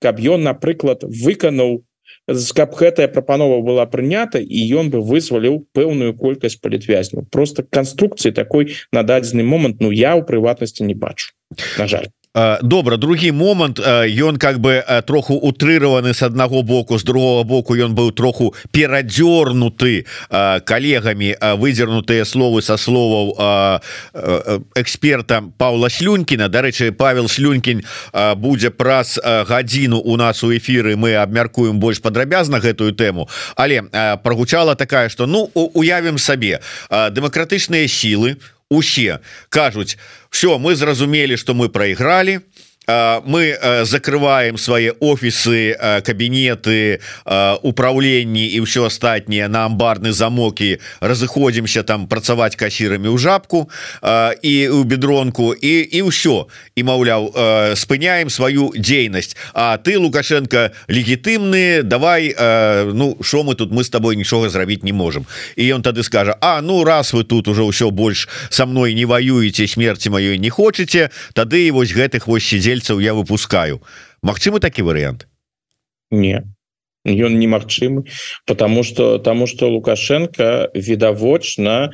каб ён напрыклад выканаў каб гэтая прапанова была прынята і ён бы вызваліў пэўную колькасць палітвязняў. Просто канструкцыі такой на дадзены момант Ну я ў прыватнасці не бачу на жаль добра другі момант ён как бы троху утрыраваны с аднаго боку з другого боку ён быў троху перадзёрнуты коллегамі выдзернутыя словы со словаў эксперта Павла слюнькіна. Дарэчы Павел слюнькінь будзе праз гадзіну у нас у эфиры мы абмяркуем больш падрабязна гэтую тэму. Але прогучала такая что ну уявім сабе дэмакратычныя сілы усе кажуць все мы зразумелі что мы проиграли мы закрываем свои офисы кабинеты управленні і все астатніе на амбарны замокі разыходзімся там працаваць касірамі ў жабку і у бедронку і і ўсё і маўляў спыняем сваю дзейнасць А ты лукашенко легітымны давай ну що мы тут мы с тобой нічога зрабіць не можем. І ён тады скажа А ну раз вы тут уже ўсё больш со мной не воюеце смерти маёй не хочаце тады і вось гэтых вось сидзе удзельцаў я выпускаю. Мачымы такі варыянт? Не. Ён немагчымы потому что тому что лукашенко відавочна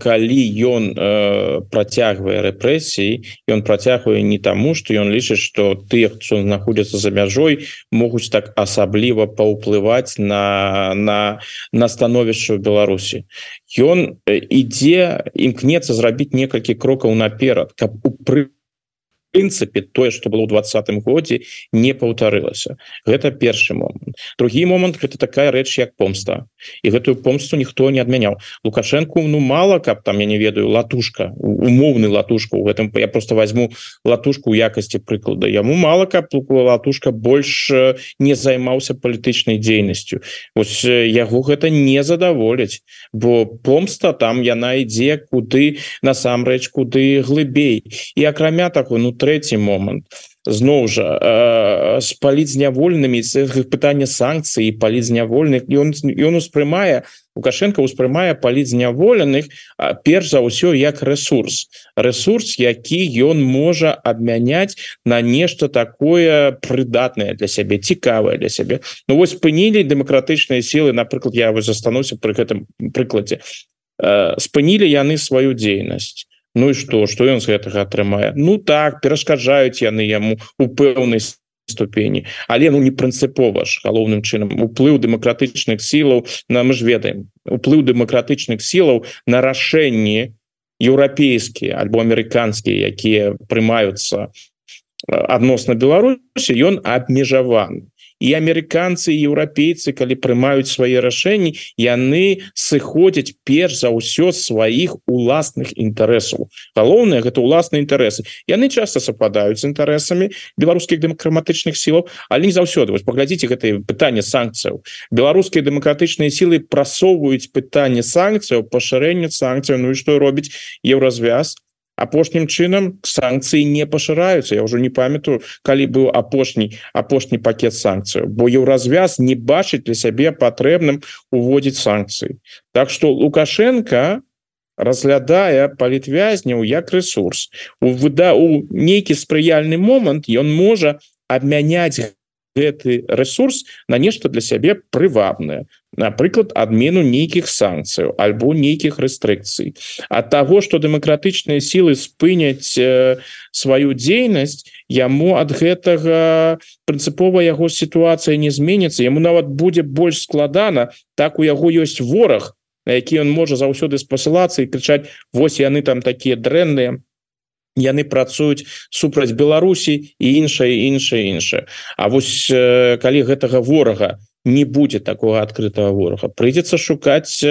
калі ён э, працягвае рэпрэсіі ён працягвае не таму что ён лічыць что ты хто знаходзяцца за мяжой могуць так асабліва паўплываць на на на становішча ў Беларусі. Ён ідзе імкнецца зрабіць некалькі крокаў наперад каб у пры прынцыпе тое что было ў двадцатым годзе не паўтарылася гэта першы момант другі момант гэта такая рэч як помста. І гэтую помсту ніхто не адмяняў лукашенко ну мало каб там я не ведаю латушка умоўны латушку у гэтым я просто возьму латушку ў якасці прыклада яму мало каб латушка больш не займаўся палітычнай дзейнасцю ось яго гэта не задаволіць бо помста там яна ідзе куды насамрэч куды глыбей. І акрамя такой ну третий момант зноў жа э, спаліць знявольнымі пытання санкцыі паліць знявольных ён ён успрымае лукашенко успрымае паліць зняволеных перш за ўсё як ресурс. Ресурс які ён можа абмяняць на нешта такое прыдатнае для сябе цікавае для сябе. Ну вось спынілі дэмакратычныя сілы напрыклад я вы застануся пры гэтым прыкладзе. Э, спынілі яны сваю дзейнасць Ну і что что ён з гэтага атрымае? Ну так перашкаджаюць яны яму у пэўнай ступені. Але ну не прынцыпова ж галоўным чынам уплыў дэмакратычных сілаў на мы ж ведаем уплыў дэмакратычных сілаў на рашэнні еўрапейскія альбо амерыканскія якія прымаюцца адносна Беларусі ён абмежаваны і амерыканцы еўрапейцы калі прымаюць свае рашэнні яны сыходзяць перш за ўсё сваіх уласных інтарэсаў. Галоўнае гэта ўласныя інтарэсы. Яны часто сападаюць з інтарэсамі беларускіх дэмакратычных сілаў але не заўсёды. Вось паглядзіце гэтае пытанне санкцыяў. Беларускія дэмакратычныя сілы прасоўваюць пытанне санкцыяў пашырэння санкцыяў. Ну і што робіць еўразвяз апошнім чынам санкцыі не пашыраюцца. Я ўжо не памятаю калі быў апошні апошні пакет санкцыяў. Бо еўразвяз не бачыць для сябе патрэбным уводзіць санкцыі. Так что лукашенко разглядае палітвязняў як ресурс у выда у нейкі спрыяльны момант ён можа абмяняць гэты ресурс на нешта для сябе прывабнае напрыклад адмену нейкіх санкцыяў альбо нейкіх рэстрыкцый от того что дэмакратычныя сілы спыняць э, сваю дзейнасць яму ад гэтага прынцыпова яго сітуацыя не зменится яму нават будзе больш складана так у яго ёсць вораг які ён можа заўсёды спасылацца і крычаць Вось яны там такія дрэнныя яны працуюць супраць Беларусі і іншае іншае іншае. А вось э, калі гэтага ворага не будзе такого открытого ворога прыйдзецца шукаць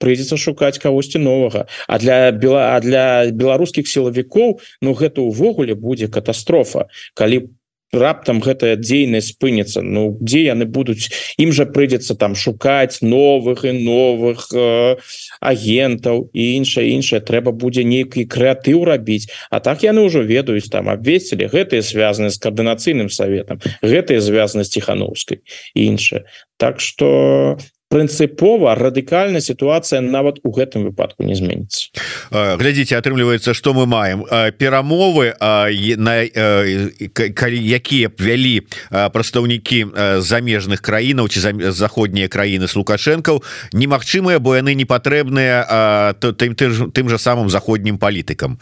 прыйдзецца шукаць кагосьці новага. А для бела для беларускіх сілавікоў Ну гэта увогуле будзе катастрофа калі по раптам гэтая дзейнасць спыніцца Ну дзе яны будуць? Ім жа прыйдзецца там шукаць новых і новых э, агентаў і іншае іншае. Трэба будзе нейкі крэатыў рабіць. А так яны ўжо ведаюць там абвесілі. Гэтыя звязаны з каардынацыйным саветам гэтыя звязаны з ціхановскай іншае. Так что прынцыпова радыкальная сітуацыя нават у гэтым выпадку не зменіцца. Глядзіце атрымліваецца что мы маем. Перамовы на якія б вялі прадстаўнікі замежных краінаў ці заходнія краіны с лукашэнкаў немагчымыя бо яны не патрэбныя тым тым же самым заходнім палітыкам.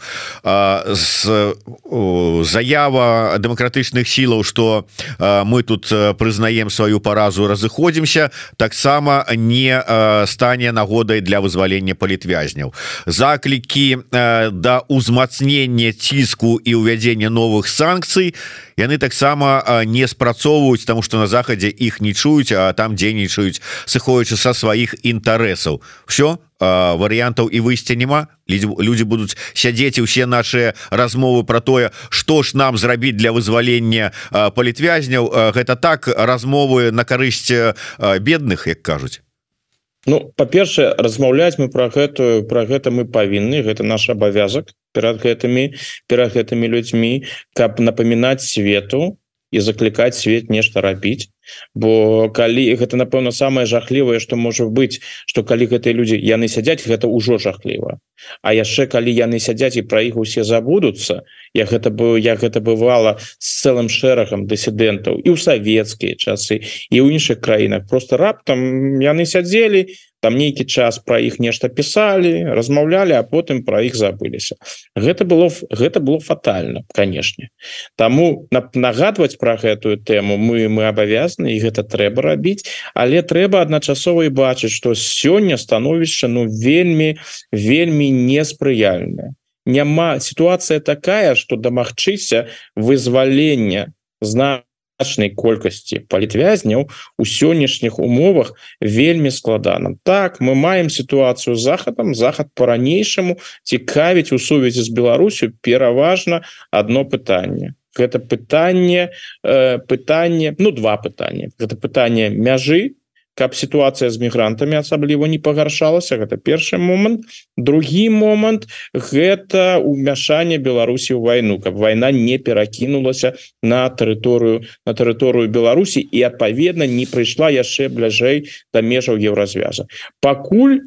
Заява дэмакратычных сілаў что мы тут прызнаем сваю паразу разыходзімся. Таксама не э, стане нагодай для вызвалення палітвязняў заклікі э, да узмацнення ціску і ўвядзення новых санкцый яны таксама не спрацоўваюць тому что на захадзе іх не чуюць а там дзейнічаюць сыходзячы са сваіх інтарэсаў. Все варыянтаў і выйсця няма. Люди будуць сядзець усе наши размовы про тое что ж нам зрабіць для вызвалення палітвязняў. Гэта так размовы на карысць бедных як кажуць Ну па-першае размаўляць мы про гэтую про гэта мы павінны гэта наш абавязак перад гэтымі перад гэтымі людзьмі каб напамінаць свету і заклікаць свет нешта рабіць бо калі гэта напэўна самае жахлівае что можа быць что калі гэтыя людзі яны сядзяць гэта ўжо жахліва. А яшчэ калі яны сядзяць і пра іх усе забудуцца я гэта быў як гэта бывала з цэлым шэрагам дысідэнтаў і ў савецкія часы і ў іншых краінах. Просто раптам яны сядзелі там нейкі час про іх нешта писали размаўлялі а потым про іх забыліся. Гэта было гэта было фатальна канешне. Тому нагадваць про гэтую тэму мы мы абавязаны і гэта трэба рабіць. Але трэба адначасова і бачыць что сёння становішча ну вельмі вельмі неспрыяльная няма ситуация такая что дамагчыся вызвалення зна значнай колькасці палітвязняў у сённяшніх умовах вельмі складана. Так мы маем сітуацыю захадам захад по-ранейшаму цікавіць у сувязі з Беларусю пераважна одно пытанне гэта пытанне э, пытанне ну два пытання. Гэта пытанне мяжы каб сітуацыя з мігрантамі асабліва не пагаршалася гэта першы момант. Другі момант гэта умяшанне Беларусі ў вайну каб вайна не перакінулася на тэрыторыю на тэрыторыю Беларусі і адпаведна не прыйшла яшчэ бляжэй да межаў еўразвяза. Пакуль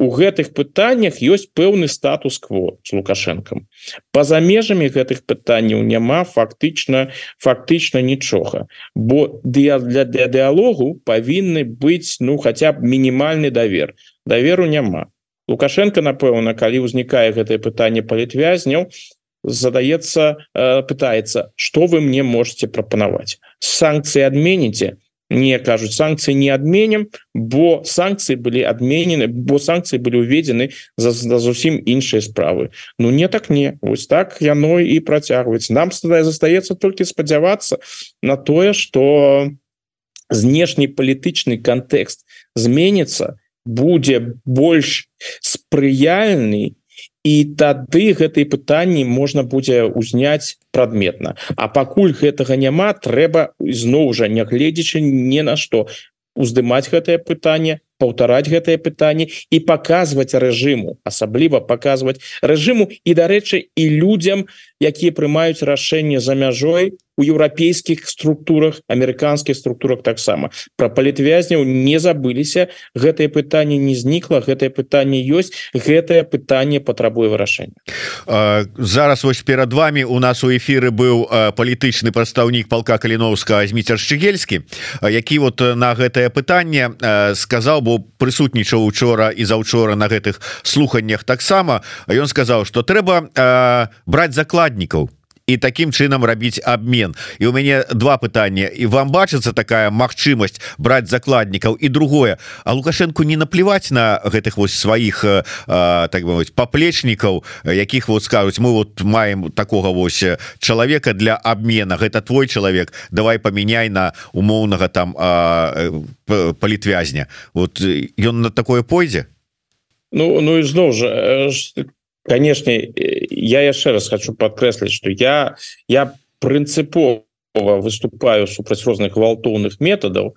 у гэтых пытаннях ёсць пэўны статус-кво с лукашэнкам. По-за межамі гэтых пытанняў няма фактычна фактычна нічога. Бо для для дыалогу павінны быць ну хотя б мінімальны давер. Даверу няма. Лукашенко напэўна калі ўзнікае гэтае пытанне палітвязняў задаецца э, пытаецца что вы мне можете прапанаваць? Санкцыі адменіце не кажуць санкцыі не адменем бо санкцыі былі адменены бо санкцыі былі ўведзены за, за зусім іншыя справы. Ну не так не. Ось так яно і працягваць нам застаецца толькі спадзявацца на тое что знешні палітычны кантэкст зменится будзе больш спрыяльны і тады гэтые пытанні можна будзе узняць прадметна. А пакуль гэтага няма трэба зноў жа нягледзячы не на што уздымаць гэтае пытанне паўтараць гэтае пытанне і паказваць рэжыму асабліва паказваць рэжыму і дарэчы і людзям якія прымаюць рашэнне за мяжой у еўрапейскіх структурах амерыканскіх структурах таксама. Про палітвязняў не забыліся гэтае пытанне не знікла гэтае пытанне ёсць гэтае пытанне патрабуе вырашэння. Зараз вось перад вами у нас у эфиры быў палітычны прадстаўнік палка каліновска зміцер шчыгельскі які вот на гэтае пытанне сказаў бо прысутнічаў учора і заўчора на гэтых слуханнях таксама. Ён сказаў что трэба браць закладнікаў і таким чынам рабіць обмен. І у мяне два пытання і вам бачыцца такая магчымасць браць закладнікаў. І другое. А лукашенко не наплеваць на гэтых вось сваіх так бы паплечнікаў якіх вот скажуць мы вот маем такого вось чалавека для обмена. Гэта твой чалавек давай памяняй на умоўнага там палітвязня вот ён на такое пойдзе Ну ну і зноў жа канешне я яшчэ раз хочу подкрэсліць что я я прынцыпова выступаю супраць розных гвалтоўных методаў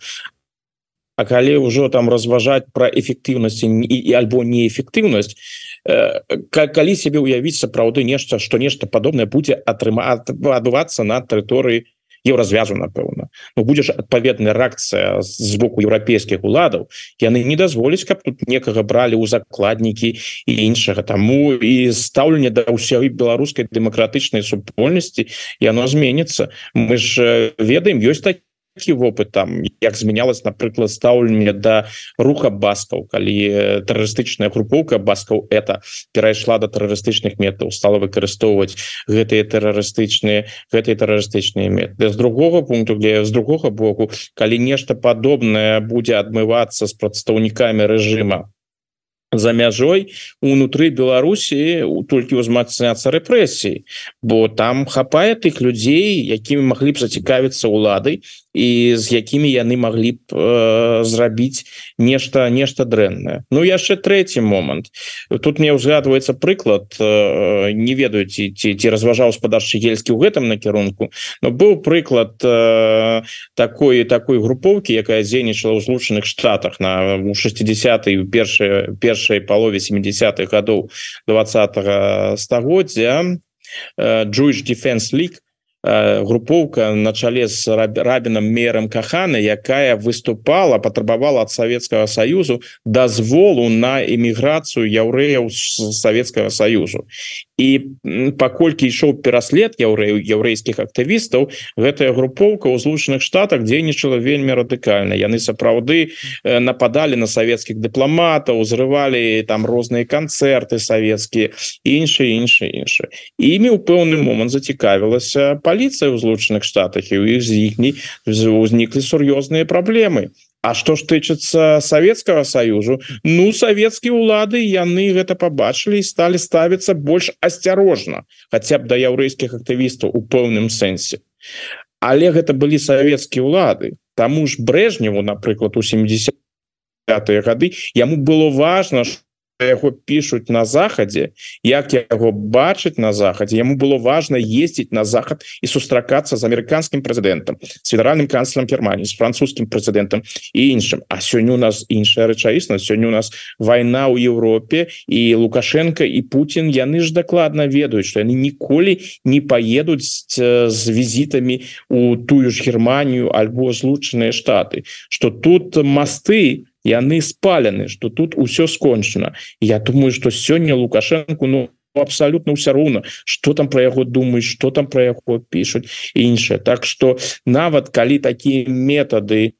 А калі ўжо там разважаць про эфектыўнасць і, і альбо неэфектыўнасць э, калі себе уявіць сапраўды нешта что нешта падобнае будзе атрыма адбывацца на тэрыторыі еўразвязу напэўна Ну будзе ж адпаведная рэакцыя з боку еўрапейскіх уладаў яны не дазволіць каб тут некага бралі ў закладнікі і іншага. Таму і стаўленне да ўсёй беларускай дэмакратычнай супольнасці яно зменіцца. Мы ж ведаем ёсць такі вопыт там як змянялась напрыклад стаўленне да руха баскаў калі тэрарыстычная групоўка баскаў это перайшла до тэрарыстычных метаў стала выкарыстоўваць гэтыя тэрарыстычныя гэтыя тэрарыстычныя методы з другого пункту где з другога боку калі нешта падобнае будзе адмывацца з прадстаўнікамі рэжыма за мяжой унутры Беларусі толькі ўзмацняцца рэпрэсіі бо там хапае тых людзей якімі маглі б зацікавіцца уладай і з якімі яны маглі б э, зрабіць нешта нешта дрэннае. Ну яшчэ третий момант. Тут мне ўзгадваецца прыклад э, не ведаюць ці ці разважаў спадарчы ельскі ў гэтым накірунку но быў прыклад э, такой такой групоўкі якая дзейнічала ў злучаных штатах на 60 першая першай палове 70-х гадоў 20 стагоддзя. Jewish Defense League Э, групоўка на чале з рабіном мерам кахана якая выступала патрабавала ад Савецкага союзу дазволу на эміграцыю яўрэяў з Савецкага союзу і паколькі ішоў пераслед яўрэю яўрэйскіх актывістаў гэтая групоўка ў злучаных штатах дзейнічала вельмі радыкальна. Яны сапраўды нападалі на савецкіх дыпламатаў узрывалі там розныя канцэрты савецкія іншыя іншыя іншыя. Імі ў пэўны момант зацікавілася паліцыя ў злучаных штатах і у іх з іхні узніклі сур'ёзныя праблемы А что ж тычыцца Савецкага союзу? Ну савецкія улады яны гэта побачылі і сталі ставіцца больш асцярожна хотя б да яўрэйскіх актывістаў у пэўным сэнсе але гэта былі савецкія улады. Таму ж брежневу напрыклад у 70 гады яму было важно что яго пишутць на захадзе як яго бачыць на захадзе яму было важно ездить на захад і сустракацца з амерыканскім прэзідэнтам с федеральным канцлером Германії з французскім прэзідэнтам і іншым. А сёння у нас іншая рэчаіснасць. Сёння у нас вайна ў Еўропе і лукашенко і Путін яны ж дакладна ведаюць что яны ніколі не поедуць з візітамі у тую ж Германію альбо злучаныя штаты. Что тут масты у яны спалены что тут усё скончана Я думаю что сёння лукашенко ну абсолютно ўсё роўна что там про яго думаешь что там про яго пишутць іншае Так что нават калі такія методы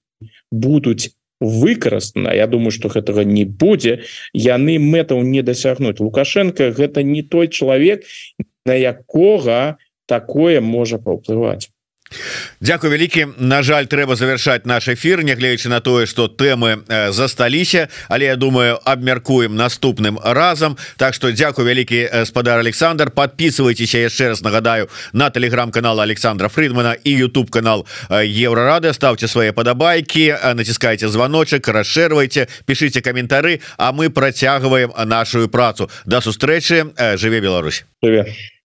будуць выкарыстана Я думаю что гэтага не будзе яны мэтаў не дасягнуць. Лукашенко гэта не той чалавек на якога такое можа паўплываць Дякую вялікі. На жаль трэба завершаць наш эфир нягледзячы на тое что тэмы э, засталіся але я думаю абмяркуем наступным разам. Так что дзякую вялікі э, спадар Александр. Подписывайтесь яшчэ раз нагадаю на телеграм-канал Александра Фридмана і YouTube канал э, еврорады ставьте свои падабайки націскайте звоночек расширвайте пишите каментары А мы працягваем нашу працу. До сустрэчы жыве Беларусь. Привет.